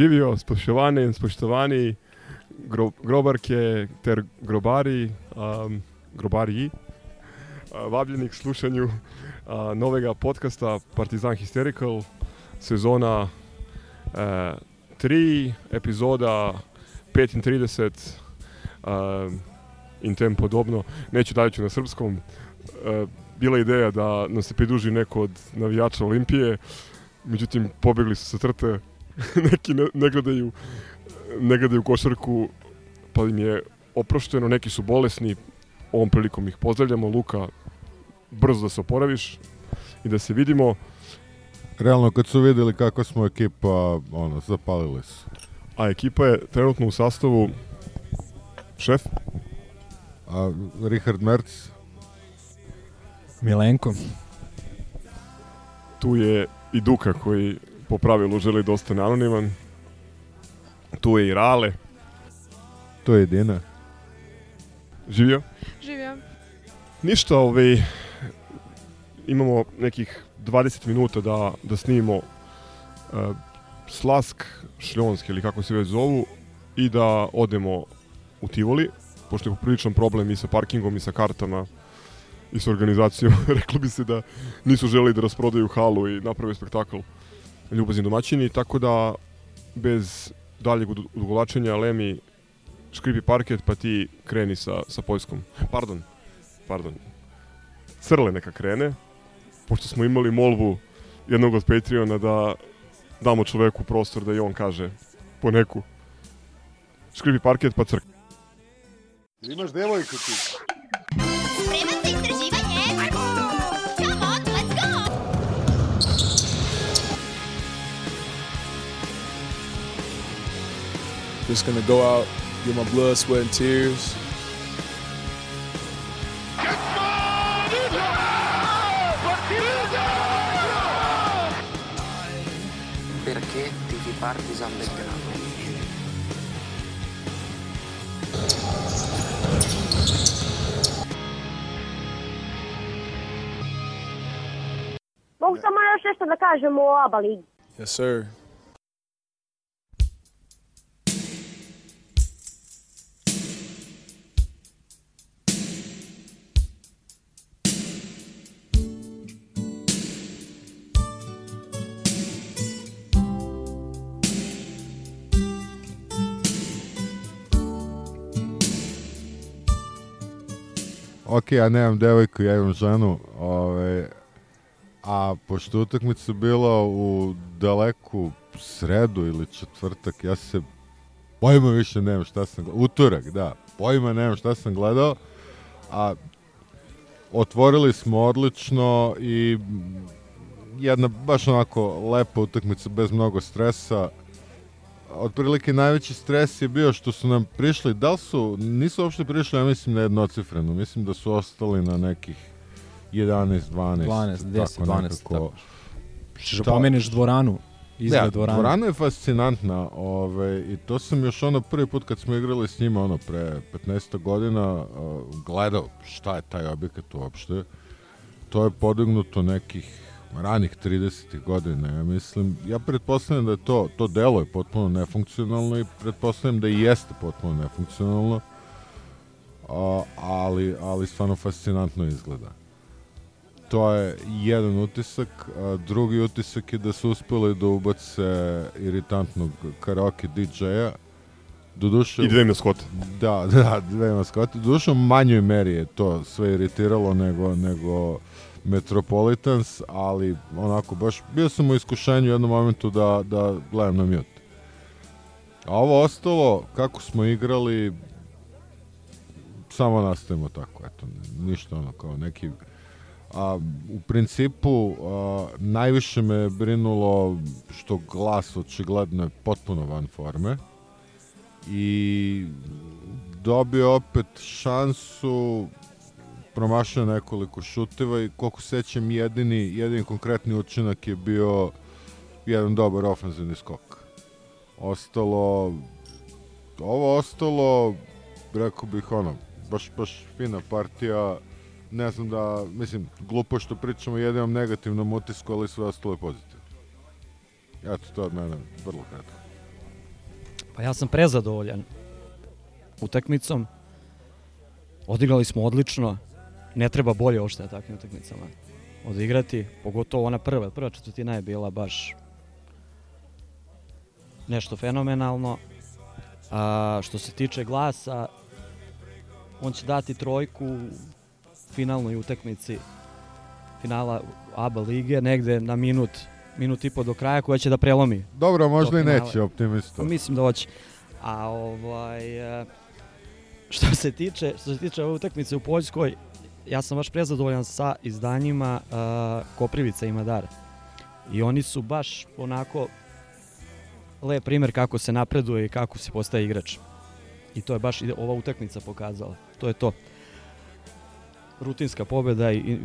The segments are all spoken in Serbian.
Živijo spoštovane in spoštovani gro, grobarke ter grobari, um, grobarji, uh, vabljeni k slušanju uh, novega podcasta Partizan Hysterical, sezona 3, uh, epizoda 35 uh, in tem podobno. Neću dalje na srpskom. Uh, bila je ideja da nam se pridruži neko od navijača Olimpije, međutim pobjegli su sa trte neki ne, ne, gledaju, ne gledaju košarku, pa im je oprošteno, neki su bolesni, ovom prilikom ih pozdravljamo, Luka, brzo da se oporaviš i da se vidimo. Realno kad su vidjeli kako smo ekipa, ono, zapalili su. A ekipa je trenutno u sastavu šef, A Richard Merц, Milenko. tu je i Duka koji po pravilu želi da ostane anoniman, tu je i Rale, to je Dina. živio. Živio. Ništa, ovaj, imamo nekih 20 minuta da, da snimimo uh, Slask šljonski ili kako se već zovu i da odemo u Tivoli, pošto je popriličan problem i sa parkingom i sa kartama i sa organizacijom. Reklo bi se da nisu želi da rasprodaju halu i naprave spektakl ljubazni domaćini, tako da bez daljeg odugovlačenja Lemi škripi parket pa ti kreni sa, sa Poljskom. Pardon, pardon. Crle neka krene, pošto smo imali molbu jednog od Patreona da damo čoveku prostor da i on kaže po neku. Škripi parket pa crk. Imaš devojku ti? Spreman Just gonna go out, get my blood, sweat, and tears. Perché tifi Partizan Belgrado? Mogu samo još nešto da kažem o ABA ligi. Yes, sir. Ok, ja nemam devojku, ja imam ženu. Ove, a pošto utakmica bila u daleku sredu ili četvrtak, ja se pojma više nemam šta sam gledao. Utorak, da. Pojma nemam šta sam gledao. A otvorili smo odlično i jedna baš onako lepa utakmica bez mnogo stresa. Otprilike najveći stres je bio što su nam prišli, da li su, nisu uopšte prišli, ja mislim na jednocifrenu, mislim da su ostali na nekih 11, 12, 12, 10, tako 12, nekako. tako. Što Šta- pomeneš dvoranu, izgled Da, dvorane. dvorana je fascinantna ove, i to sam još ono prvi put kad smo igrali s njima ono pre 15 godina uh, gledao šta je taj objekat uopšte. To je podignuto nekih ranih 30. godina, ja mislim. Ja pretpostavljam da je to, to delo je potpuno nefunkcionalno i pretpostavljam da i jeste potpuno nefunkcionalno. A, ali, ali stvarno fascinantno izgleda. To je jedan utisak, a drugi utisak je da su uspeli da ubace iritantnog karaoke DJ-a Doduše, I dve maskote. Da, da, dve maskote. Doduše u manjoj meri je to sve iritiralo nego, nego Metropolitans, ali onako baš bio sam u iskušenju u jednom momentu da, da gledam na mute. A ovo ostalo, kako smo igrali, samo nastavimo tako, eto, ništa ono kao neki a, u principu a, najviše me brinulo što glas očigledno je potpuno van forme i dobio opet šansu promašao nekoliko šuteva i koliko sećam jedini, jedini konkretni učinak je bio jedan dobar ofenzivni skok. Ostalo ovo ostalo rekao bih ono baš, baš fina partija ne znam da, mislim, glupo što pričamo jedinom negativnom utisku, ali sve ostalo je pozitivno. Eto, to od mene vrlo kratko. Pa ja sam prezadovoljan utakmicom. Odigrali smo odlično. Ne treba bolje ošte na takvim utakmicama odigrati. Pogotovo ona prva. Prva četvrtina je bila baš nešto fenomenalno. A, što se tiče glasa, on će dati trojku u finalnoj utakmici finala ABA lige, negde na minut, minut i po do kraja, koja će da prelomi. Dobro, možda i neće, optimista. Pa mislim da hoće. A ovaj, što se tiče, što se tiče ove utakmice u Poljskoj, ja sam baš prezadovoljan sa izdanjima uh, Koprivica i Madar. I oni su baš onako lep primer kako se napreduje i kako se postaje igrač. I to je baš ova utakmica pokazala. To je to. Rutinska pobeda i, i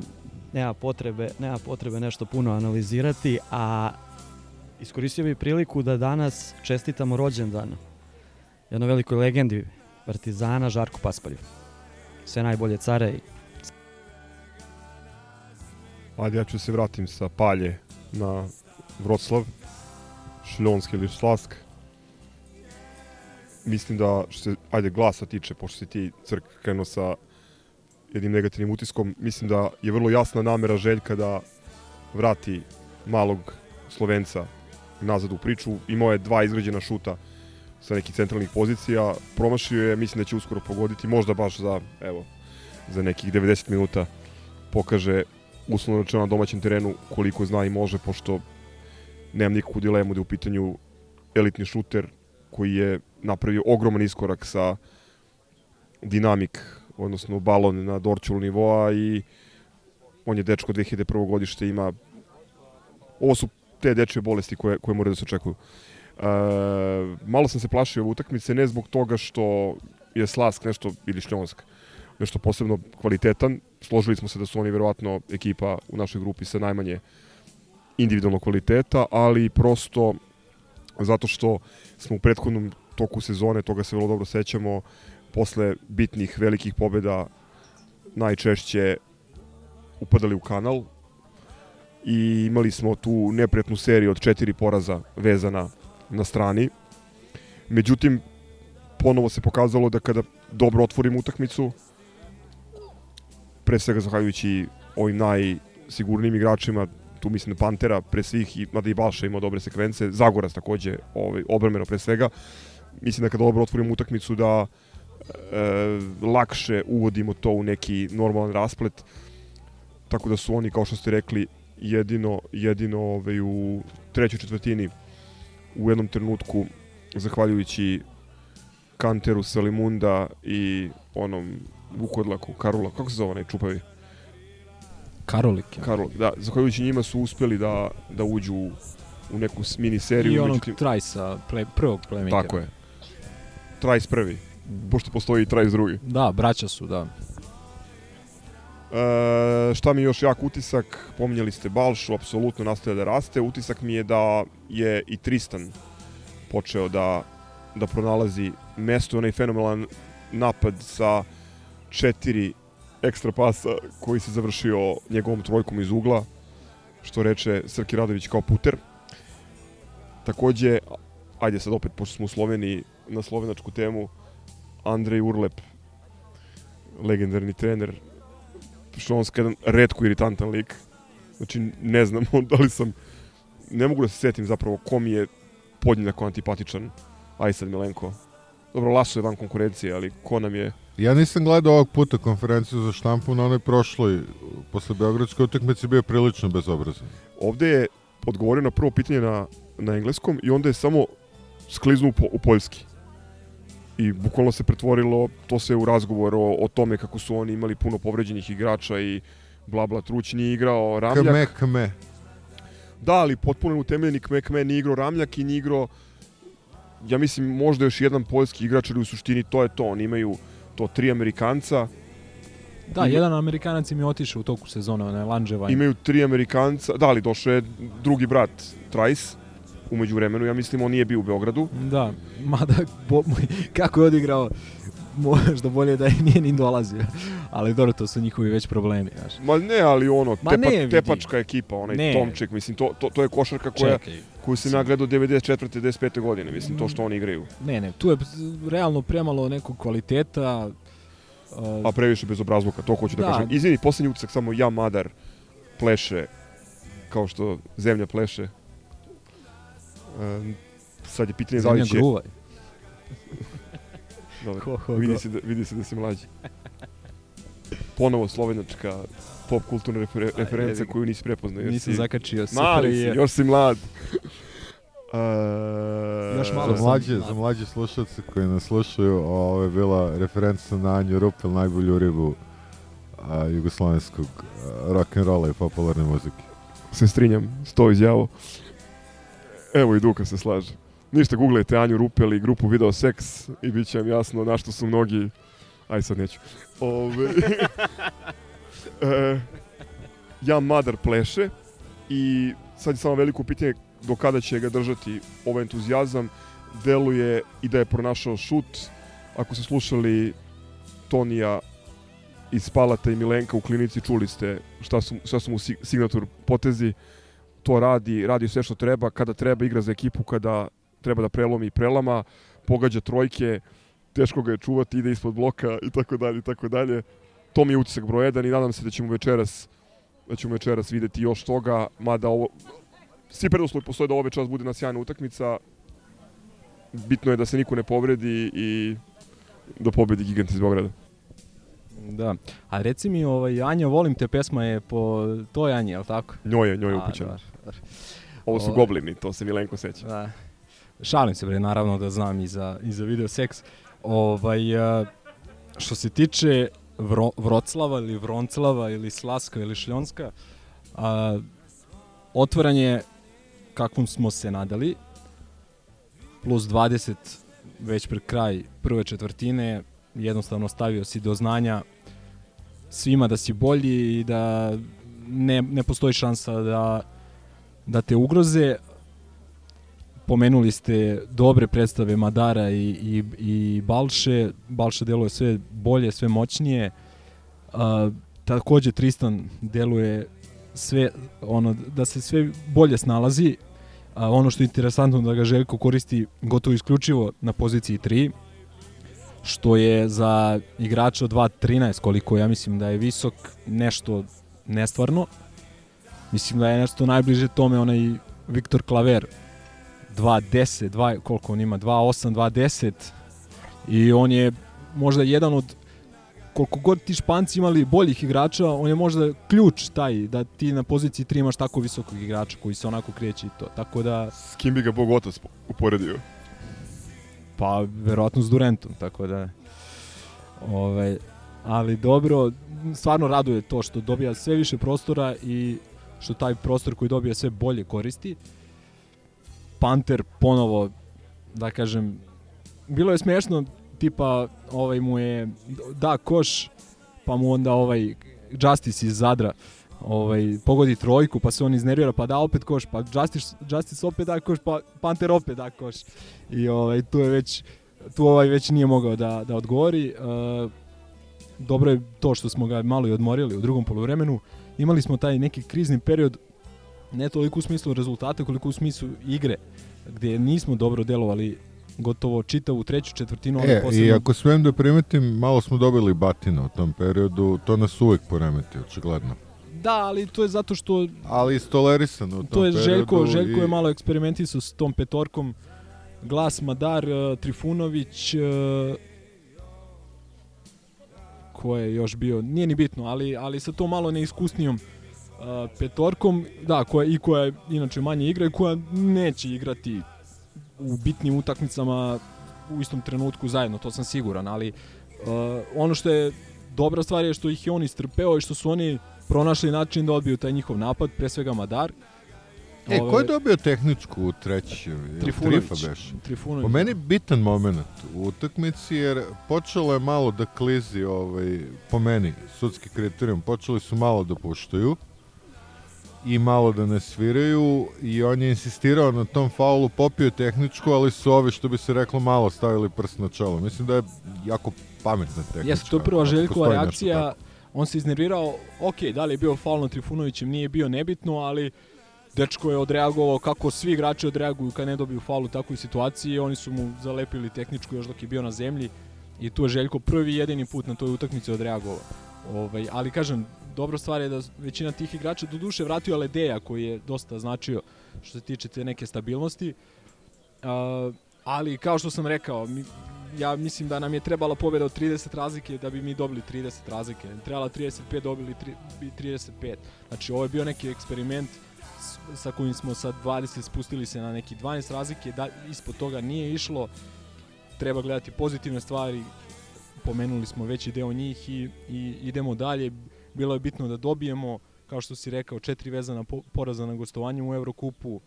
nema potrebe, nema potrebe nešto puno analizirati, a iskoristio bih priliku da danas čestitamo rođendan jednoj velikoj legendi Partizana Žarku Paspalju. Sve najbolje care i Ajde, ja ću se vratim sa Palje na Vroclav, Šljonski ili Slask. Mislim da, što se, ajde, glasa tiče, pošto si ti crk krenuo sa jednim negativnim utiskom, mislim da je vrlo jasna namera Željka da vrati malog Slovenca nazad u priču. Imao je dva izgrađena šuta sa nekih centralnih pozicija, promašio je, mislim da će uskoro pogoditi, možda baš za, evo, za nekih 90 minuta pokaže uslovno rečeno na domaćem terenu koliko zna i može, pošto nemam nikakvu dilemu da je u pitanju elitni šuter koji je napravio ogroman iskorak sa dinamik, odnosno balon na Dorčulu nivoa i on je dečko 2001. godište, ima ovo su te dečje bolesti koje, koje moraju da se očekuju. E, malo sam se plašio ove utakmice, ne zbog toga što je Slask nešto, ili Šljonsk, nešto posebno kvalitetan. Složili smo se da su oni verovatno ekipa u našoj grupi sa najmanje individualnog kvaliteta, ali prosto zato što smo u prethodnom toku sezone, toga se vrlo dobro sećamo, posle bitnih velikih pobeda najčešće upadali u kanal i imali smo tu neprijatnu seriju od četiri poraza vezana na strani. Međutim, ponovo se pokazalo da kada dobro otvorimo utakmicu, pre svega zahvaljujući ovim najsigurnijim igračima, tu mislim na Pantera pre svih, i, mada i Balša imao dobre sekvence, Zagorac takođe ovaj, obrameno pre svega, mislim da kada dobro otvorimo utakmicu da e, lakše uvodimo to u neki normalan rasplet, tako da su oni, kao što ste rekli, jedino, jedino ovaj, u trećoj četvrtini u jednom trenutku, zahvaljujući Kanteru Salimunda i onom Vukodlaku, Karula, kako se zove onaj čupavi? Karolik. Ja. Karol, da, zahvaljujući njima su uspeli da, da uđu u neku mini seriju. I onog međutim- Trajsa, play, prvog playmakera. Tako je. Trice prvi, pošto postoji i Trice drugi. Da, braća su, da. E, šta mi je još jak utisak, pominjali ste Balšu, apsolutno nastaje da raste. Utisak mi je da je i Tristan počeo da, da pronalazi mesto, onaj fenomenalan napad sa četiri ekstra pasa koji se završio njegovom trojkom iz ugla, što reče Srki Radović kao puter. Takođe, ajde sad opet, pošto smo u Sloveniji, na slovenačku temu, Andrej Urlep, legendarni trener, Šlonska jedan redko iritantan lik. Znači, ne znam da li sam... Ne mogu da se setim zapravo ko mi je podjednako antipatičan Ajsad Milenko. Dobro, Laso je van konkurencije, ali ko nam je Ja nisam gledao ovog puta konferenciju za štampu, na onoj prošloj, posle Beogradske utakmice, bio prilično bezobrazan. ovde je odgovorio na prvo pitanje na, na engleskom i onda je samo skliznuo po, u poljski. I bukvalno se pretvorilo to se u razgovor o, o tome kako su oni imali puno povređenih igrača i bla bla Truć nije igrao Ramljak. Kme, kme. Da, ali potpuno utemeljeni Kme Kme nije igrao Ramljak i nije igrao ja mislim možda još jedan poljski igrač, ali u suštini to je to. Oni imaju to tri Amerikanca, Da, Ima- jedan Amerikanac im je otišao u toku sezone, onaj Lanđevanj. imaju tri Amerikanca, da, ali došao je drugi brat, Trice, umeđu vremenu, ja mislim on nije bio u Beogradu. Da, mada bo, kako je odigrao, možda bolje da je nije ni dolazio. Ali dobro, to su njihovi već problemi, znaš. Ma ne, ali ono, tepa, ne, tepačka ekipa, onaj Ne. Tomček, mislim, to, to, to je košarka koja, Čekaj. Koju sam ja gledao 94. 95. godine, mislim, to što oni igraju. Ne, ne, tu je realno premalo nekog kvaliteta. Uh, A previše bezobrazluka, to hoću da, Da. kažem. Izvini, poslednji utisak, samo ja, Madar, pleše, kao što zemlja pleše. Um, sad je pitanje da li zemlja će... gruvaj. Dobro, Ho, ho, vidi, se da, vidi se da si mlađi. Ponovo slovenačka pop kulturna refer, referenca ga. koju nisi prepoznao. Nisam si- zakačio se. Mali si, još si mlad. Uh, Još malo Za sam mlađe, mlad. za mlađe slušalce koji nas slušaju, ovo je bila referenca na Anju Rupel, najbolju ribu a, jugoslovenskog a, rock'n'rolla i popularne muzike. se strinjam s to izjavo. Evo i Duka se slaže. Ništa, googlajte Anju Rupel i grupu Video Sex i bit će vam jasno na što su mnogi... Aj sad neću. Ove... e, ja Madar pleše i sad je samo veliko pitanje do kada će ga držati ovaj entuzijazam. Deluje i da je pronašao šut. Ako ste slušali Tonija iz Palata i Milenka u klinici, čuli ste šta su, šta su mu si- signatur potezi. To radi, radi sve što treba. Kada treba igra za ekipu, kada treba da prelomi i prelama, pogađa trojke, teško ga je čuvati, ide ispod bloka i tako dalje i tako dalje. To mi je utisak broj 1 i nadam se da ćemo večeras da ćemo večeras videti još toga, mada ovo svi preduslovi postoje da ovo večeras bude na sjajna utakmica. Bitno je da se niko ne povredi i da pobedi gigant iz Beograda. Da. A reci mi, ovaj, Anja, volim te pesma je po toj Anji, je li tako? Njoj je, njoj je A, upućeno. dobar, dobar. Ovo su Ovaj. goblini, to se Milenko seća. Da. Šalim se bre, naravno da znam i za, i za video seks. Ovaj, što se tiče Vro, Vroclava ili Vronclava ili Slaska ili Šljonska, a, otvaranje kakvom smo se nadali, plus 20 već pred kraj prve četvrtine, jednostavno stavio si do znanja svima da si bolji i da ne, ne postoji šansa da, da te ugroze pomenuli ste dobre predstave Madara i, i, i Balše. Balša deluje sve bolje, sve moćnije. A, takođe Tristan deluje sve ono da se sve bolje snalazi. A, ono što je interesantno da ga Željko koristi gotovo isključivo na poziciji 3 što je za igrača od 2.13 koliko ja mislim da je visok nešto nestvarno. Mislim da je nešto najbliže tome onaj Viktor Klaver 2.10, 2, koliko on ima, 2.8, 2.10 i on je možda jedan od koliko god ti španci imali boljih igrača, on je možda ključ taj da ti na poziciji 3 imaš tako visokog igrača koji se onako kreće i to. Tako da, S kim bi ga Bog otac uporedio? pa verovatno s Durantom, tako da ovaj, ali dobro, stvarno raduje to što dobija sve više prostora i što taj prostor koji dobija sve bolje koristi. Panter ponovo, da kažem, bilo je smešno, tipa ovaj mu je da koš, pa mu onda ovaj Justice iz Zadra ovaj, pogodi trojku, pa se on iznervira, pa da opet koš, pa Justice, Justice opet da koš, pa Panter opet da koš. I ovaj, tu je već, tu ovaj već nije mogao da, da odgovori. Uh, dobro je to što smo ga malo i odmorili u drugom poluvremenu. Imali smo taj neki krizni period, ne toliko u smislu rezultata, koliko u smislu igre, gdje nismo dobro delovali gotovo čitavu treću četvrtinu. E, i posebno- ako smijem da primetim, malo smo dobili batina u tom periodu, to nas uvek poremeti, očigledno. Da, ali to je zato što Ali istolerisano u tom to je periodu. Željko, Željko i- je malo eksperimentisao s tom petorkom Glas, Madar, uh, Trifunović, uh, ko je još bio, nije ni bitno, ali, ali sa to malo neiskusnijom uh, petorkom, da, koja, i koja je inače manje igra i koja neće igrati u bitnim utakmicama u istom trenutku zajedno, to sam siguran, ali uh, ono što je dobra stvar je što ih je on istrpeo i što su oni pronašli način da odbiju taj njihov napad, pre svega Madar. E, ko je dobio tehničku u treći? Trifunović. Trifa beš? Trifunović. Po meni bitan moment u utakmici jer počelo je malo da klizi ovaj, po meni sudski kriterijum. Počeli su malo da puštaju i malo da ne sviraju i on je insistirao na tom faulu, popio tehničku, ali su ovi što bi se reklo malo stavili prst na čelo. Mislim da je jako pametna tehnička. Jeste, to je prva Željkova reakcija. On se iznervirao, ok, da li je bio faul na Trifunovićem, nije bio nebitno, ali dečko je odreagovao kako svi igrači odreaguju kad ne dobiju faul u takvoj situaciji. Oni su mu zalepili tehničku još dok je bio na zemlji i tu je Željko prvi jedini put na toj utakmici odreagovao. Ovaj, ali kažem, dobra stvar je da većina tih igrača do duše vratio Aledeja koji je dosta značio što se tiče te neke stabilnosti. Uh, ali kao što sam rekao, mi, ja mislim da nam je trebala pobjeda od 30 razlike da bi mi dobili 30 razlike. Trebala 35 dobili tri, bi 35. Znači ovo je bio neki eksperiment sa kojim smo sa 20 spustili se na neki 12 razlike, da ispod toga nije išlo. Treba gledati pozitivne stvari. Pomenuli smo veći deo njih i, i idemo dalje. Bilo je bitno da dobijemo, kao što si rekao, četiri vezana po, poraza na gostovanju u Evrokupu.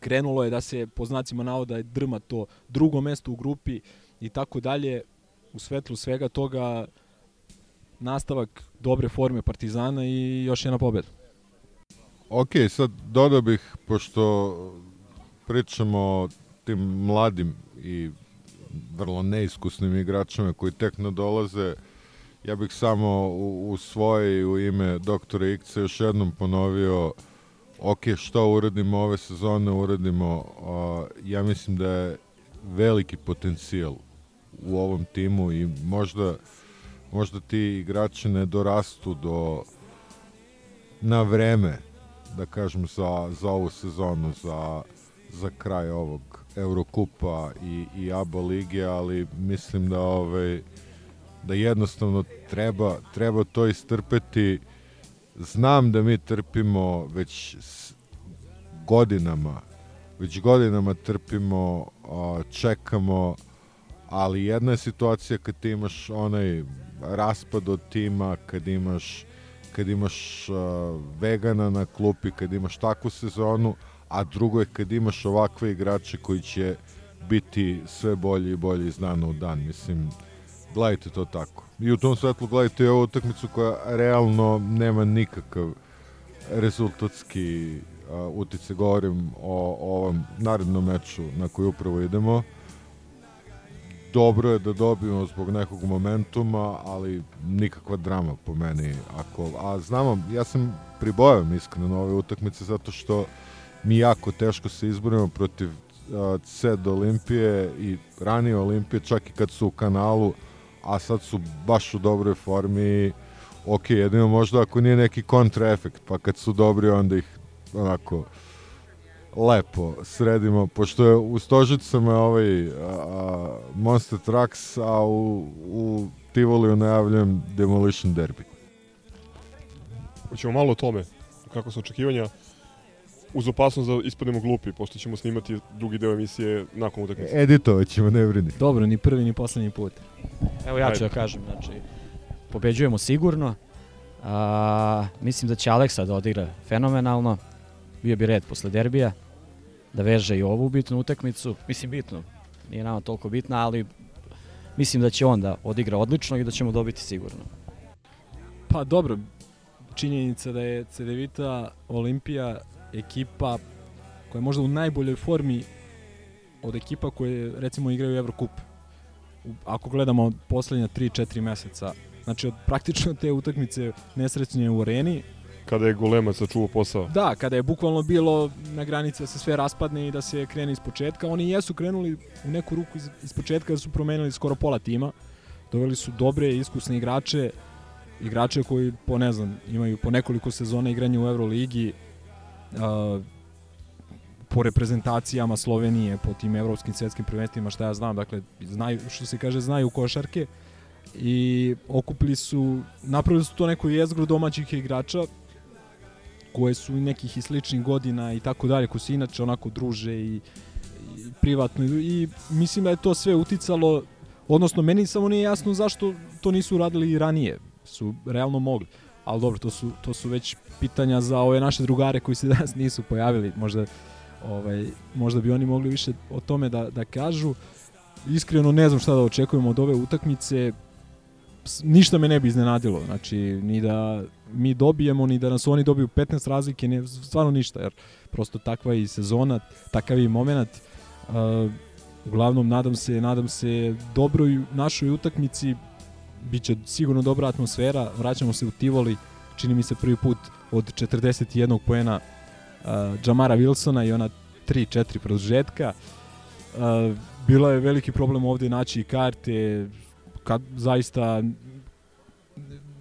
Krenulo je da se po znacima navoda drma to drugo mesto u grupi i tako dalje. U svetlu svega toga nastavak dobre forme Partizana i još jedna pobjeda. Ok, sad dodao bih, pošto pričamo o tim mladim i vrlo neiskusnim igračima koji tek nadolaze, ja bih samo u, u svoje u ime doktora Ikce još jednom ponovio ok, što uradimo ove sezone, uradimo, a, ja mislim da je veliki potencijal u ovom timu i možda, možda ti igrači ne dorastu do na vreme da kažem za, za ovu sezonu za, za kraj ovog Eurokupa i, i ABA lige, ali mislim da ovaj da jednostavno treba, treba to istrpeti. Znam da mi trpimo već godinama, već godinama trpimo, čekamo, ali jedna je situacija kad ti imaš onaj raspad od tima, kad imaš kad imaš uh, vegana na klupi, kad imaš takvu sezonu, a drugo je kad imaš ovakve igrače koji će biti sve bolji i bolji iz dana u dan. Mislim, gledajte to tako. I u tom svetlu gledajte ovu utakmicu koja realno nema nikakav rezultatski utice. Govorim o, o ovom narednom meču na koji upravo idemo dobro je da dobijemo zbog nekog momentuma, ali nikakva drama po meni. Ako, a znamo, ja sam pribojan iskreno ove utakmice zato što mi jako teško se izborimo protiv CED Olimpije i ranije Olimpije, čak i kad su u kanalu, a sad su baš u dobroj formi. Ok, jedino možda ako nije neki kontraefekt, pa kad su dobri onda ih onako lepo sredimo, pošto je u Stožicama ovaj a, a, Monster Trucks, a u, u Tivoliju najavljujem Demolition Derby. Hoćemo malo o tome, kako su očekivanja, uz opasnost da ispadnemo glupi, pošto ćemo snimati drugi deo emisije nakon utakmice. Editovat ćemo, ne brini. Dobro, ni prvi ni poslednji put. Evo ja ću da kažem, znači, pobeđujemo sigurno. A, mislim da će Aleksa da odigra fenomenalno. Bio bi red posle derbija da veže i ovu bitnu utakmicu. Mislim bitnu, nije nama toliko bitna, ali mislim da će on da odigra odlično i da ćemo dobiti sigurno. Pa dobro, činjenica da je CDVita Olimpija ekipa koja je možda u najboljoj formi od ekipa koje recimo igraju Evrokup. Ako gledamo poslednja 3-4 meseca, znači od praktično te utakmice nesrećnje u areni, Kada je golemac sačuvao posao. Da, kada je bukvalno bilo na granici da se sve raspadne i da se krene iz početka, oni jesu krenuli u neku ruku iz, iz početka da su promenili skoro pola tima. Doveli su dobre, iskusne igrače, igrače koji po ne znam, imaju po nekoliko sezona igranja u Euroligi. Uh, po reprezentacijama Slovenije, po tim evropskim svetskim prvenstvima, šta ja znam, dakle, znaju, što se kaže, znaju košarke i okupili su, napravili su to neku jezgru domaćih igrača koje su nekih i sličnih godina i tako dalje, koji se inače onako druže i, i privatno i mislim da je to sve uticalo odnosno meni samo nije jasno zašto to nisu radili i ranije su realno mogli ali dobro to su, to su već pitanja za ove naše drugare koji se danas nisu pojavili. Možda ovaj, možda bi oni mogli više o tome da, da kažu. Iskreno ne znam šta da očekujemo od ove utakmice. Ništa me ne bi iznenadilo. Znači ni da mi dobijemo ni da nas oni dobiju 15 razlike ne, stvarno ništa jer prosto takva je i sezona takav je i moment uh, uglavnom nadam se nadam se dobroj našoj utakmici biće sigurno dobra atmosfera. Vraćamo se u Tivoli čini mi se prvi put od 41 poena uh, Jamara Wilsona i ona 3-4 produžetka. Uh, bilo je veliki problem ovde naći karte. Kad zaista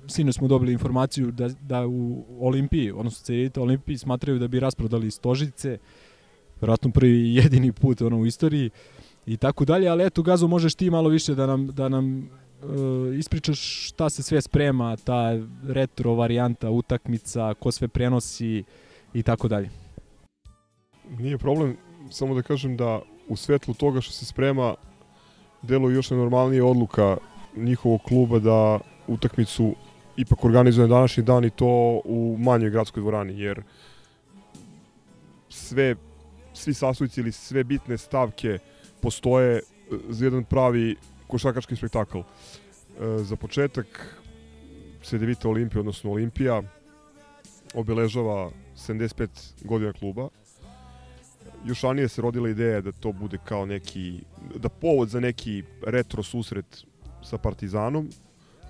sino smo dobili informaciju da, da u Olimpiji, odnosno Cerita Olimpiji smatraju da bi rasprodali stožice, verovatno prvi jedini put ono u istoriji i tako dalje, ali eto Gazo možeš ti malo više da nam, da nam uh, ispričaš šta se sve sprema, ta retro varijanta utakmica, ko sve prenosi i tako dalje. Nije problem, samo da kažem da u svetlu toga što se sprema deluje još nenormalnije odluka njihovog kluba da utakmicu ipak organizuje na današnji dan i to u manjoj gradskoj dvorani, jer sve, svi sastojci ili sve bitne stavke postoje za jedan pravi košarkaški spektakl. E, za početak Sedevita Olimpija, odnosno Olimpija, obeležava 75 godina kluba. Još ranije se rodila ideja da to bude kao neki, da povod za neki retro susret sa Partizanom,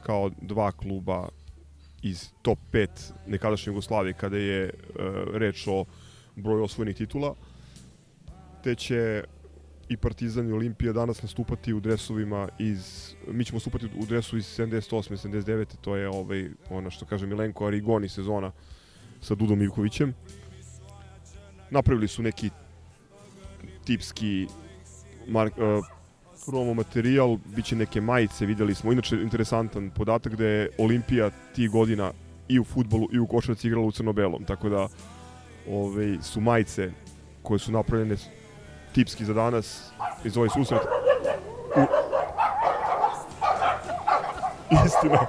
kao dva kluba iz top 5 nekadašnje Jugoslavije kada je e, reč o broju osvojenih titula. Te će i Partizan i Olimpija danas nastupati u dresovima iz mi ćemo nastupati u dresu iz 78. 79. to je ovaj ono što kaže Milenko Arigoni sezona sa Dudom Ivkovićem. Napravili su neki tipski mark, uh, promo materijal, bit će neke majice, videli smo. Inače, interesantan podatak da je Olimpija tih godina i u futbolu i u košarci igrala u crno-belom, tako da ove, su majice koje su napravljene tipski za danas iz ovaj susret. U... Istina.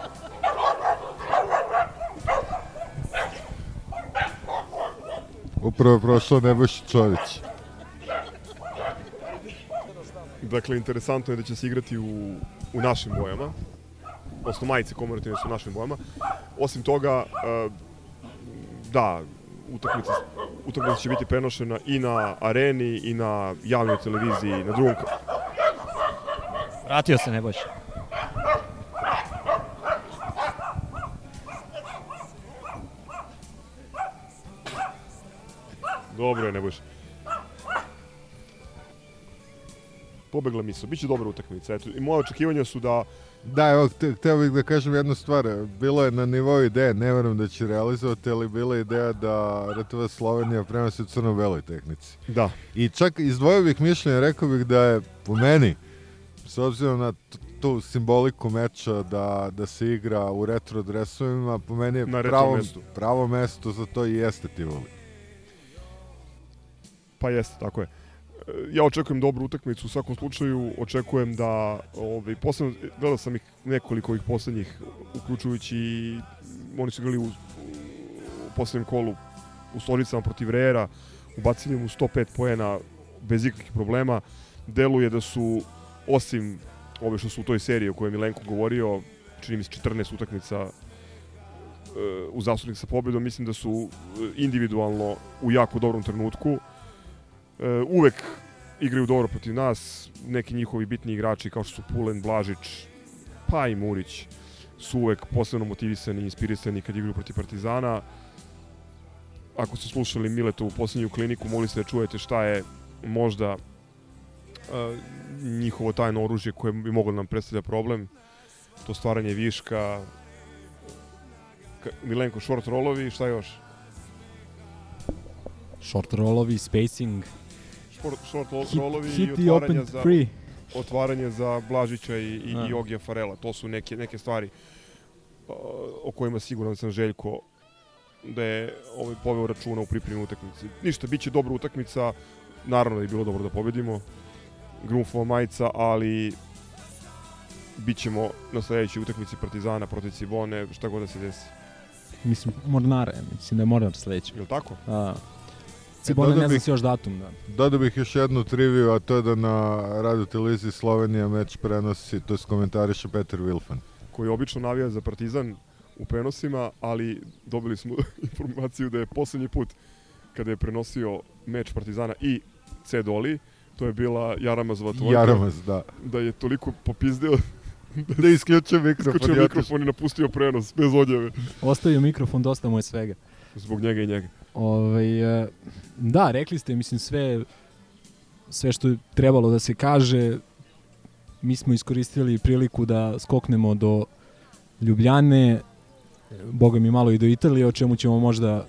Upravo je prošao Nebojša Čorić. Dakle, interesantno je da će se igrati u, u našim bojama. Odnosno, majice komemorativne su u našim bojama. Osim toga, e, da, utakmica, utakmica će biti prenošena i na areni i na javnoj televiziji, na drugom... Vratio se Nebojša. Pobegla misla, biće dobra utakmica. Eto, i moje očekivanja su da Da, evo, te- hteo bih da kažem jednu stvar. Bilo je na nivou ideje, ne verujem da će realizovati, ali bila je ideja da RTV Slovenija prenosi u crno-beloj tehnici. Da. I čak izdvojio bih mišljenje, rekao bih da je po meni, s obzirom na tu simboliku meča da, da se igra u retro dresovima, po meni je pravo, mestu. pravo mesto za to i jeste Tivoli. Pa jeste, tako je. Ja očekujem dobru utakmicu, u svakom slučaju očekujem da, ovaj, posebno, gledao sam ih nekoliko ovih poslednjih, uključujući oni su igrali u, u poslednjem kolu u Stolicama protiv Rera, ubacili mu 105 poena bez ikakvih problema. Deluje da su, osim ove što su u toj seriji o kojoj Milenko govorio, čini mi se 14 utakmica e, u zasudnik sa pobedom, mislim da su e, individualno u jako dobrom trenutku. E, uvek igraju dobro protiv nas, neki njihovi bitni igrači kao što su Pulen, Blažić, pa i Murić su uvek posebno motivisani i inspirisani kad igraju protiv Partizana. Ako ste slušali Miletovu poslednju kliniku, mogli ste da čujete šta je možda e, njihovo tajno oružje koje bi moglo da nam predstavlja problem. To stvaranje viška, Ka- Milenko short rollovi, šta još? Short rollovi, spacing, Short, short Hit- rollovi i hit the otvaranje open za, three. otvaranje za Blažića i, i, Da. i Ogija Farela. To su neke, neke stvari uh, o kojima siguran sam Željko da je ovaj poveo računa u pripremi utakmice. Ništa, bit će dobra utakmica, naravno da je bilo dobro da pobedimo. Grunfova majica, ali bit ćemo na sledećoj utakmici Partizana protiv Cibone, šta god da se desi. Mislim, Mornara, mislim da je Mornar sledeći. Je li tako? A, Cibona dodao ne znam još datum, da. Dodao bih još jednu triviju, a to je da na radio televiziji Slovenija meč prenosi, to je komentariše Peter Wilfan. koji obično navija za Partizan u prenosima, ali dobili smo informaciju da je poslednji put kada je prenosio meč Partizana i C Doli, to je bila Jaramazova tvojka. Jaramaz, da. Da je toliko popizdeo Da je isključio mikrofon. isključio mikrofon i napustio prenos, bez odjave. Ostavio mikrofon, dosta mu je svega. Zbog njega i njega. Ovaj, e, da, rekli ste, mislim, sve, sve što je trebalo da se kaže, mi smo iskoristili priliku da skoknemo do Ljubljane, boga mi malo i do Italije, o čemu ćemo možda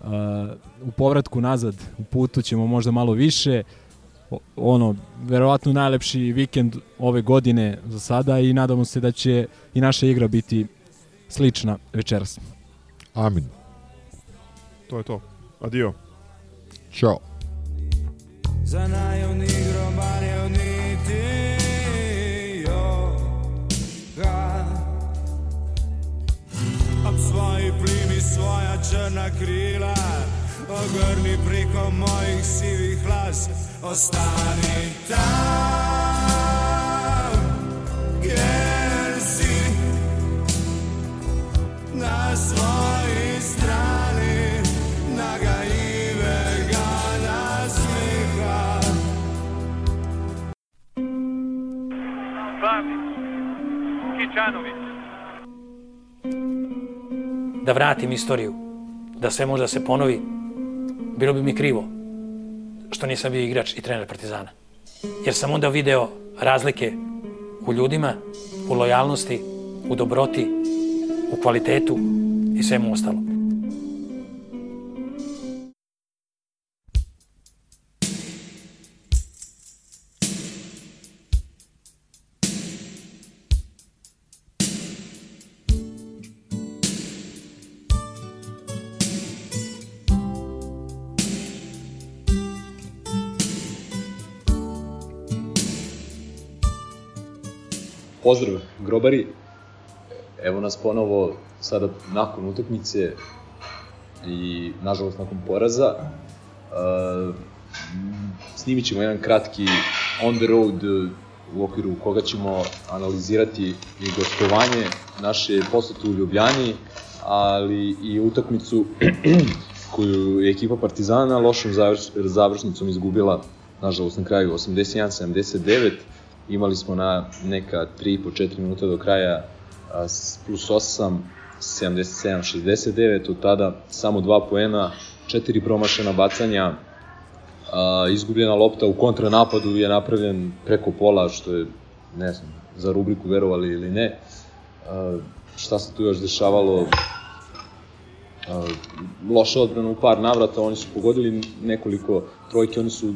a, u povratku nazad, u putu ćemo možda malo više, O- ono, verovatno najlepši vikend ove godine za sada i nadamo se da će i naša igra biti slična večeras. Amin. To je to. Adio. Ćao. Za naivni grobar niti ga Ob svoji plimi svoja črna krila Ogrni preko mojih sivih las Ostani tam Kičanović, da vratim istoriju, da sve može da se ponovi, bilo bi mi krivo što nisam bio igrač i trener Partizana. Jer sam onda video razlike u ljudima, u lojalnosti, u dobroti, u kvalitetu i svemu ostalom. Pozdrav, grobari. Evo nas ponovo sada nakon utakmice i nažalost nakon poraza. Uh, snimit ćemo jedan kratki on the road uh, u okviru koga ćemo analizirati i gostovanje naše posete u Ljubljani, ali i utakmicu koju je ekipa Partizana lošom završ, završnicom izgubila, nažalost na kraju 81-79. Imali smo na neka 3,5-4 minuta do kraja plus 8, 77-69, od tada samo dva poena, četiri promašena bacanja, a, izgubljena lopta u kontranapadu je napravljen preko pola, što je, ne znam, za rubriku verovali ili ne. A, šta se tu još dešavalo? A, loša odbrana u par navrata, oni su pogodili nekoliko trojke, oni su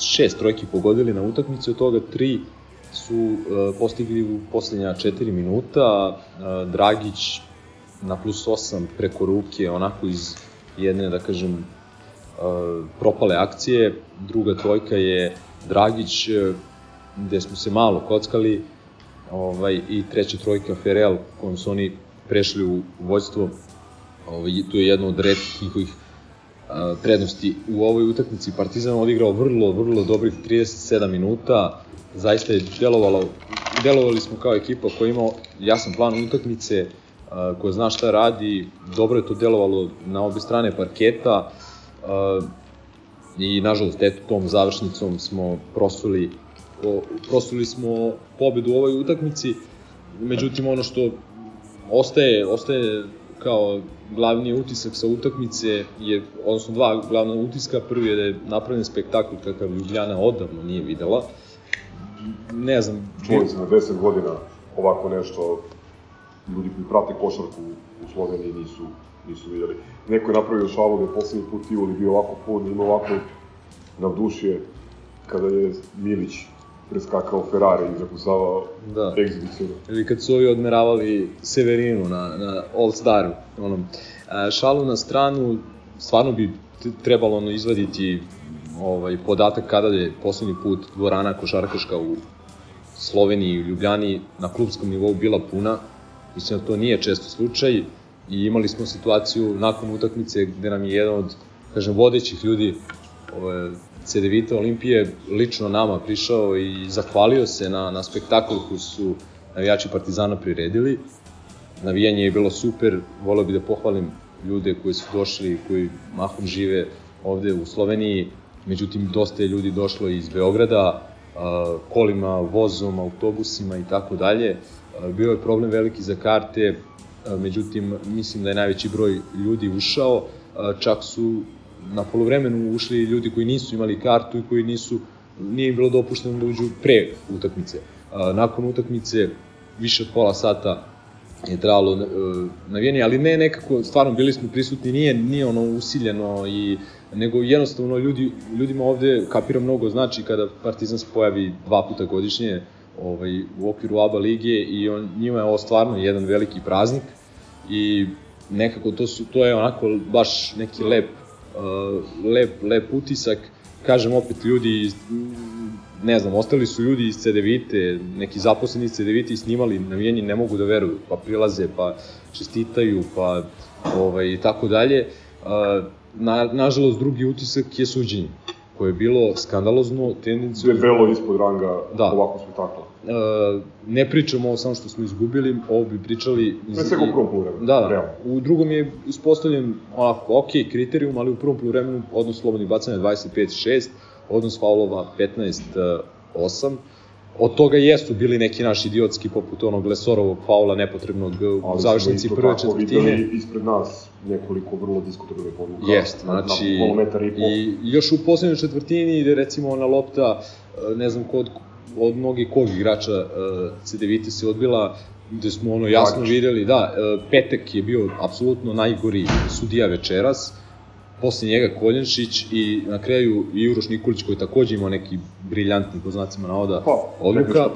šest trojki pogodili na utakmici, od toga tri su uh, postigli u poslednja 4 minuta, uh, Dragić na plus 8 preko ruke, onako iz jedne, da kažem, uh, propale akcije, druga trojka je Dragić, gde smo se malo kockali, ovaj, i treća trojka Ferel, kojom su oni prešli u vođstvo, ovaj, tu je jedno od redkih njihovih prednosti u ovoj utakmici. Partizan odigrao vrlo, vrlo dobrih 37 minuta, zaista je delovalo, delovali smo kao ekipa koja ima jasan plan utakmice, koja zna šta radi, dobro je to delovalo na obe strane parketa i nažalost eto tom završnicom smo prosuli prosuli smo pobedu u ovoj utakmici, međutim ono što ostaje, ostaje kao glavni utisak sa utakmice je, odnosno dva glavna utiska, prvi je da je napravljen spektakl kakav Ljubljana odavno nije videla. Ne znam, Čuli se na 10 godina ovako nešto, ljudi koji prate košarku u Sloveniji nisu, nisu vidjeli. Neko je napravio šalu da je poslednji put Tivoli bio ovako pun, ima ovako navdušio kada je Milić preskakao Ferrari i zakucavao Da. egzibiciju. Ili kad su ovi odmeravali Severinu na, na All Staru. Ono, a, šalu na stranu, stvarno bi trebalo ono izvaditi ovaj, podatak kada je poslednji put dvorana košarkaška u Sloveniji i Ljubljani na klubskom nivou bila puna. Mislim da to nije često slučaj i imali smo situaciju nakon utakmice gde nam je jedan od, kažem, vodećih ljudi ove, CDVita Olimpije lično nama prišao i zahvalio se na, na spektakl koji su navijači Partizana priredili. Navijanje je bilo super, voleo bih da pohvalim ljude koji su došli, koji mahom žive ovde u Sloveniji, međutim dosta je ljudi došlo iz Beograda, kolima, vozom, autobusima i tako dalje. Bio je problem veliki za karte, međutim mislim da je najveći broj ljudi ušao, čak su na polovremenu ušli ljudi koji nisu imali kartu i koji nisu nije im bilo dopušteno da uđu pre utakmice. Nakon utakmice više od pola sata je trajalo uh, navijanje, ali ne nekako, stvarno bili smo prisutni, nije, nije ono usiljeno i nego jednostavno ljudi, ljudima ovde kapira mnogo znači kada Partizan se pojavi dva puta godišnje ovaj, u okviru ABA lige i on, njima je ovo stvarno jedan veliki praznik i nekako to, su, to je onako baš neki lep, lep, lep utisak. Kažem opet ljudi iz, ne znam, ostali su ljudi iz CDVite, neki zaposleni iz CDVite i snimali navijenje, ne mogu da veruju, pa prilaze, pa čestitaju, pa ovaj, i tako dalje. Uh, Na, nažalost, drugi utisak je suđenje, koje je bilo skandalozno, tendencijozno. Debelo ispod ranga Da. ovakvog spektakla. Uh, ne pričamo ovo samo što smo izgubili, ovo bi pričali... Pre svega u prvom poluvremenu, Da, realno. u drugom je uspostavljen onako, ok, kriterijum, ali u prvom poluvremenu odnos slobodnih bacanja 25-6, odnos faulova 15-8. Od toga jesu bili neki naši idiotski, poput onog Lesorovog faula nepotrebnog u Ali završnici smo prve četvrtine. videli ispred nas nekoliko vrlo diskutabilnih odluka. Jest, na- znači, Na i i još u poslednjoj četvrtini ide recimo ona lopta, e, ne znam kod, od mnogih kog igrača e, CDVita se odbila, gde smo ono jasno Dragić. videli, da, e, Petek je bio apsolutno najgori sudija večeras, posle njega Koljenšić i na kraju i Uroš Nikolić koji takođe imao neki briljantni po znacima navoda Pa, odluka.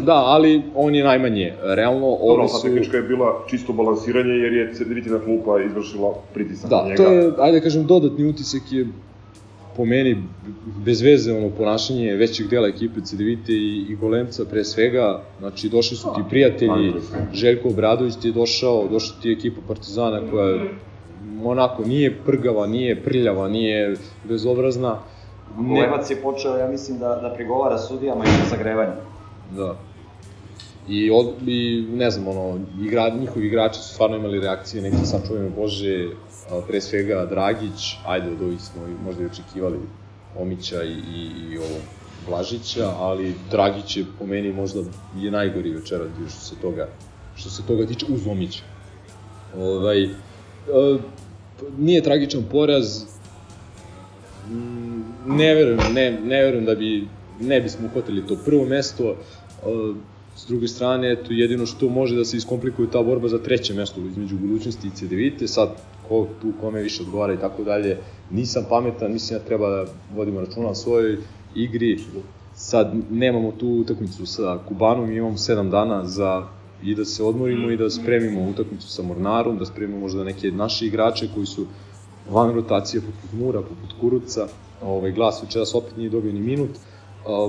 Da, ali on je najmanje. Realno, Dobro, ovi su... tehnička je bila čisto balansiranje jer je Cedritina klupa izvršila pritisak na Da, njega. to je, ajde da kažem, dodatni utisak je po meni bez veze ono ponašanje većeg dela ekipe Cedevite i, i Golemca pre svega, znači došli su ti prijatelji. Željko Obradović ti je došao, došla ti je ekipa Partizana koja onako nije prgava, nije prljava, nije bezobrazna. Ne, Levac je počeo, ja mislim, da, da prigovara sudijama i za zagrevanje. Da. I, od, i ne znam, ono, igra, njihovi igrači su stvarno imali reakcije, neki sam čujem Bože, pre svega Dragić, ajde od ovih smo možda i očekivali Omića i, i, i ovo Blažića, ali Dragić je po meni možda je najgori večeras bio što se toga, što se toga tiče uz Omića. Ovaj, e, nije tragičan poraz, Mm, ne verujem, ne, ne verujem da bi, ne bismo uhvatili to prvo mesto, uh, s druge strane, eto, jedino što može da se iskomplikuje ta borba za treće mesto između budućnosti i CDVite, sad ko tu kome više odgovara i tako dalje, nisam pametan, mislim da treba da vodimo računa o svojoj igri, sad nemamo tu utakmicu sa Kubanom, imamo 7 dana za i da se odmorimo i da spremimo utakmicu sa Mornarom, da spremimo možda neke naše igrače koji su van rotacije poput Mura, poput Kuruca, ovaj, glas večeras opet nije dobio ni minut,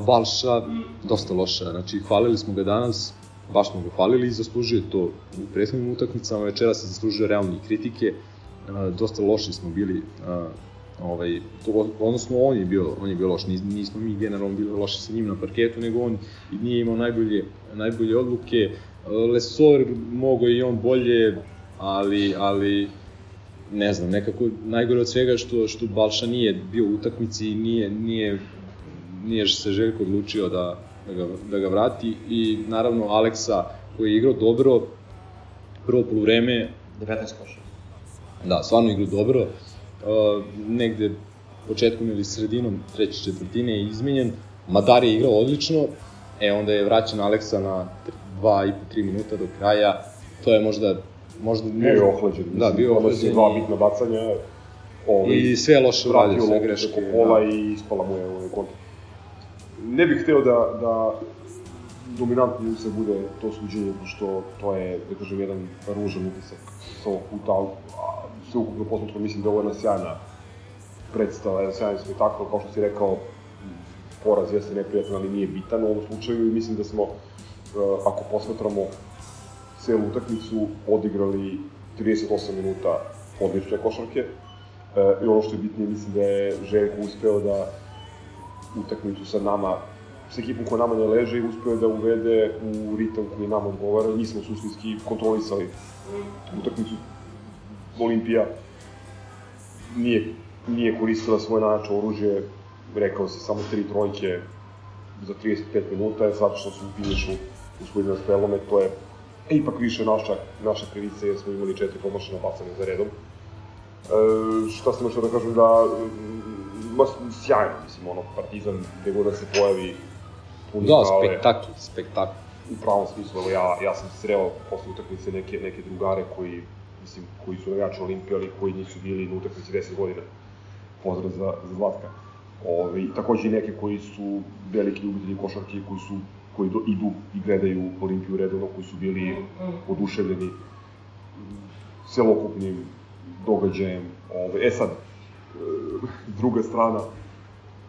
Balša, dosta loša, znači hvalili smo ga danas, baš smo ga hvalili i zaslužuje to u prethodnim utakmicama, večera se zaslužuje realne kritike, dosta loši smo bili, ovaj, to, odnosno on je bio, on je bio loš, nis, nismo mi generalno bili loši sa njim na parketu, nego on nije imao najbolje, najbolje odluke, Lesor mogo i on bolje, ali, ali ne znam, nekako najgore od svega što što Balša nije bio u utakmici i nije nije nije se Željko odlučio da, da, ga, da ga vrati i naravno Aleksa koji je igrao dobro prvo poluvreme 19 koša. Da, stvarno igrao dobro uh, negde početkom ili sredinom treće četvrtine je izmenjen Madar je igrao odlično e onda je vraćen Aleksa na 2 i po 3 minuta do kraja to je možda možda Bio je ohlađen. Da, bio je ohlađen. dva bitna bacanja, I sve loše vratio uradio, sve greške, pola da. i ispala mu je u kontra. Ne bih hteo da, da dominantni utisak bude to suđenje, pošto to je, da kažem, jedan ružan utisak sa ovog puta, a sve ukupno posmatro mislim da ovo je jedna sjajna predstava, jedan sjajan spektakl, kao što si rekao, poraz jeste neprijatan, ali nije bitan u ovom slučaju i mislim da smo, e, ako posmatramo celu utakmicu, odigrali 38 minuta odlične košarke. E, I ono što je bitnije, mislim da je Željko uspeo da utakmicu sa nama, sa ekipom koja nama ne leže, uspeo da uvede u ritam koji nama odgovara. Mi smo suštinski kontrolisali utakmicu. Olimpija nije, nije koristila svoje najjače oružje, rekao se samo tri trojke za 35 minuta, zato što su u finišu nas prelome, to je ipak više naša, naša krivica jer smo imali četiri promašena bacanja za redom. E, šta sam još da kažem da, ma, sjajno, mislim, ono, Partizan, gde god da se pojavi, Da, spektakl, spektakl. U pravom smislu, evo ja, ja sam sreo posle utakmice neke, neke drugare koji, mislim, koji su navijači Olimpije, ali koji nisu bili na utakmici 10 godina. Pozdrav za, za Zlatka. Ove, takođe i neke koji su veliki ljubitelji košarke, koji su koji do, idu i gledaju Olimpiju redovno, koji su bili oduševljeni celokupnim događajem. Ove, e sad, druga strana,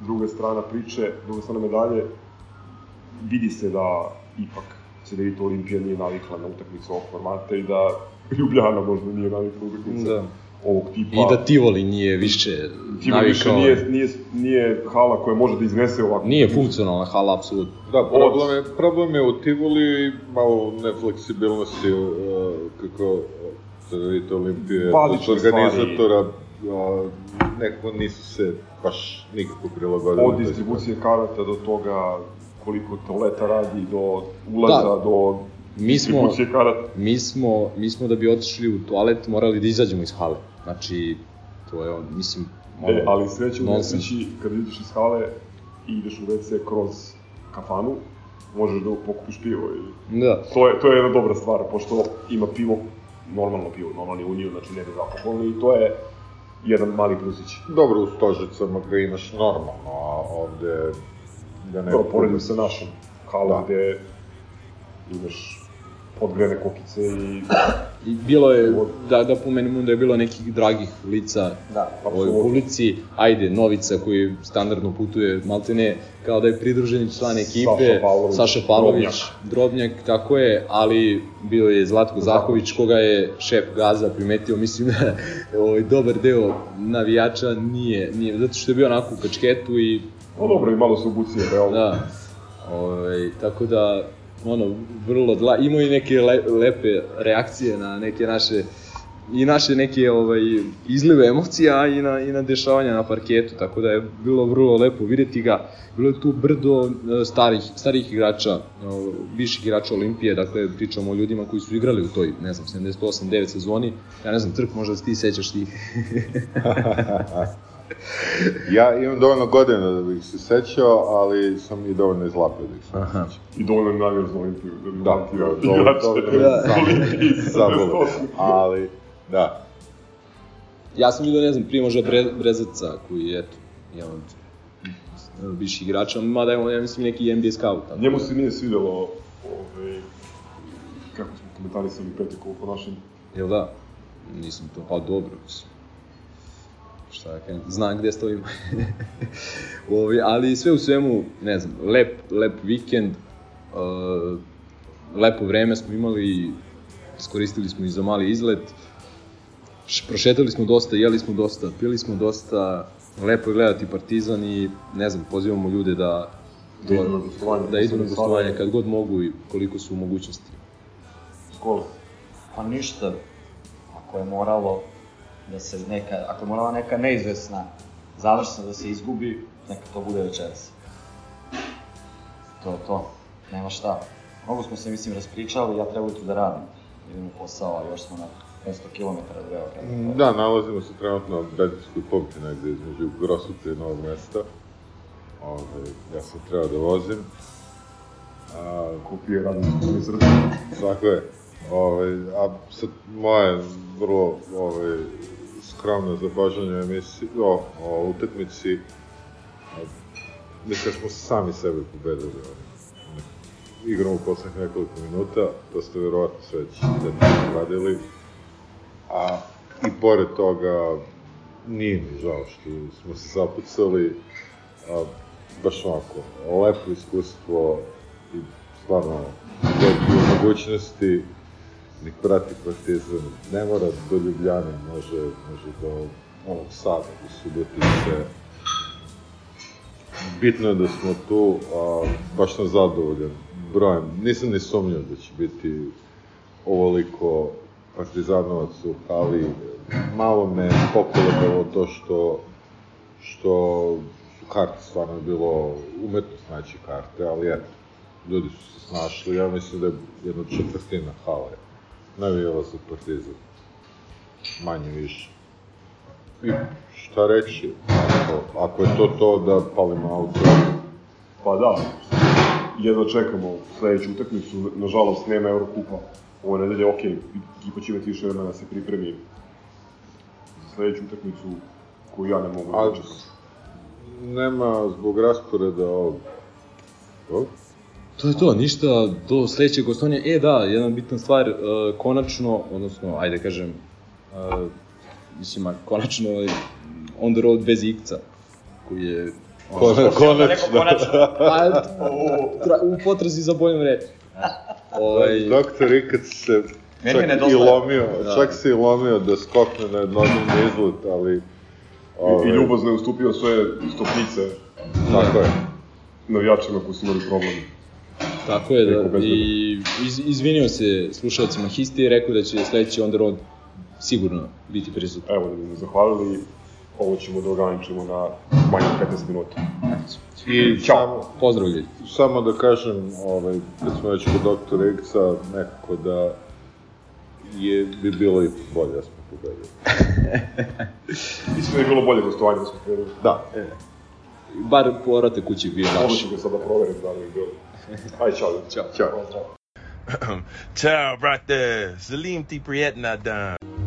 druga strana priče, druga strana medalje, vidi se da ipak se da vidite Olimpija nije navikla na utakmicu ovog formata i da Ljubljana možda nije navikla na utakmicu Da. ovog tipa. I da Tivoli nije više Tivoli više navikao. nije, nije, nije hala koja može da iznese ovako. Nije funkcionalna hala, apsolutno. Da, problem je, problem je u Tivoli malo nefleksibilnosti, uh, kako sad vidite Olimpije, od organizatora, uh, neko nisu se baš nikako prilagodili. Od distribucije karata do toga koliko toaleta radi, do ulaza, Da. do Mi smo, mi smo, mi smo da bi otišli u toalet morali da izađemo iz hale. Znači, to je on, mislim, E, ali sreće u nesreći, kada ideš iz hale i ideš u WC kroz kafanu, možeš da pokupiš pivo i Da. to je, to je jedna dobra stvar, pošto ima pivo, normalno pivo, normalni uniju, znači ne bezalkoholni i to je jedan mali plusić. Dobro, u Stožicama ga imaš normalno, a ovde da ne... Dobro, poredim sa našim halom gde imaš podgrene kokice i... I bilo je, da, da pomenemo da je bilo nekih dragih lica Da, u ovoj publici. Ajde, Novica koji standardno putuje, maltene, kao da je pridruženi član ekipe. Saša Pavlović, Saša Pavlović, Drobnjak. tako je, ali bio je Zlatko Zaković, koga je šef Gaza primetio, mislim da ovaj, dobar deo navijača nije, nije, zato što je bio onako u kačketu i No dobro, i malo se obucije, realno. Da. Ovaj, tako da, ono, vrlo dla... Imao i neke le, lepe reakcije na neke naše i naše neke ovaj, izlive emocija i na, i na dešavanja na parketu, tako da je bilo vrlo lepo videti ga. Bilo je tu brdo e, starih, starih igrača, viših igrača Olimpije, dakle pričamo o ljudima koji su igrali u toj, ne znam, 78-9 sezoni. Ja ne znam, Trk, možda da ti sećaš tih. ja imam dovoljno godina da bih se sećao, ali sam i dovoljno izlapio da ih se Aha. I dovoljno je namjer za Olimpiju, da Da, dovoljno, igrače dovoljno Da. Olimpije iz zabole. 78. Ali, da. Ja sam vidio, ne znam, Primoža Bre, Brezaca, koji je, eto, jedan od viših igrača, mada je on, ja mislim, neki NBA scout. Tako. Njemu se nije svidelo, ovaj, kako smo komentarisali Petikovo ponašanje. Jel da? Nisam to, pa dobro, mislim. Šta ja kažem, znam gde stojim. Ovi, ali sve u svemu, ne znam, lep, lep vikend, uh, lepo vreme smo imali, iskoristili smo i za mali izlet, prošetali smo dosta, jeli smo dosta, pili smo dosta, lepo je gledati Partizan i ne znam, pozivamo ljude da Da idu na gostovanje, da idu na gostovanje kad god mogu i koliko su u mogućnosti. Škola. Pa ništa, ako je moralo da se neka, ako je morala neka neizvesna završna da se izgubi, neka to bude večeras. To je to, nema šta. Mnogo smo se, mislim, raspričali, ja treba ujutru da radim. Idem u posao, a još smo na 500 km od Beograda. Da, nalazimo se trenutno na benzinskoj pumpi negde između Grosuta i Novog mesta. Ove, ja sam trebao da vozim. A, Kupio radim u Srbiji. Tako je. Ove, a sad moje vrlo ove, skromno zapažanje emisiji, o, o utakmici. Mislim da smo sami sebe pobedili. Igramo u poslednjih nekoliko minuta, to ste verovatno sve detaljno radili. A i pored toga, nije mi žao što smo se zapucali. A, baš onako, lepo iskustvo i stvarno velike mogućnosti nek prati Partizan, ne mora do Ljubljane, može, može do ovog sada, do Subotice. Bitno je da smo tu, a, baš sam zadovoljan brojem. Nisam ni sumnjao da će biti ovoliko partizanovac u hali. Malo me pokolebalo to što, što su karte stvarno bilo umetno znači karte, ali eto, ljudi su se snašli, ja mislim da je jedna četvrtina hale navijala za partizan. Manje više. I šta reći, ako, ako je to to da palimo auto, Pa da, jedva čekamo sledeću utakmicu, nažalost nema Eurokupa ove nedelje, ok, ekipa će imati više vremena da se pripremi za sledeću utakmicu koju ja ne mogu da čekam. nema zbog rasporeda ovog. ovog? To je to, ništa do sledećeg gostovanja. E da, jedna bitna stvar, uh, konačno, odnosno, ajde kažem, uh, mislim, a konačno je on the road bez ikca, koji je... Kona- konačno. Pa, tra, u potrazi za boljom reči. Ovaj, Doktor Ikac se Meni čak i lomio, Da. čak se i lomio da skokne na jednodnevni izlet, ali... I, ovaj, I ljubazno je ustupio sve stopnice Tako je. navijačima koji su imali problem. Tako je, da, i iz, izvinio se slušalcima Histi i rekao da će sledeći on the road sigurno biti prisutan. Evo da bi mu zahvalili, ovo ćemo da ograničimo na manje od 15 minuta. I Ćao. samo, Pozdrav ljudi. samo da kažem, ovaj, kad smo već kod doktora Ikca, nekako da je, bi bilo i bolje da smo pobedili. Mislim da je bilo bolje gostovanje da smo krenuli. Da. Bar povrate kući bio Ovo lakše. ću ga sada proverim da li je bilo. Ajde, čao. Ćao. Ćao. Pozdrav. Ciao, brother. Salim ti prijetna dan.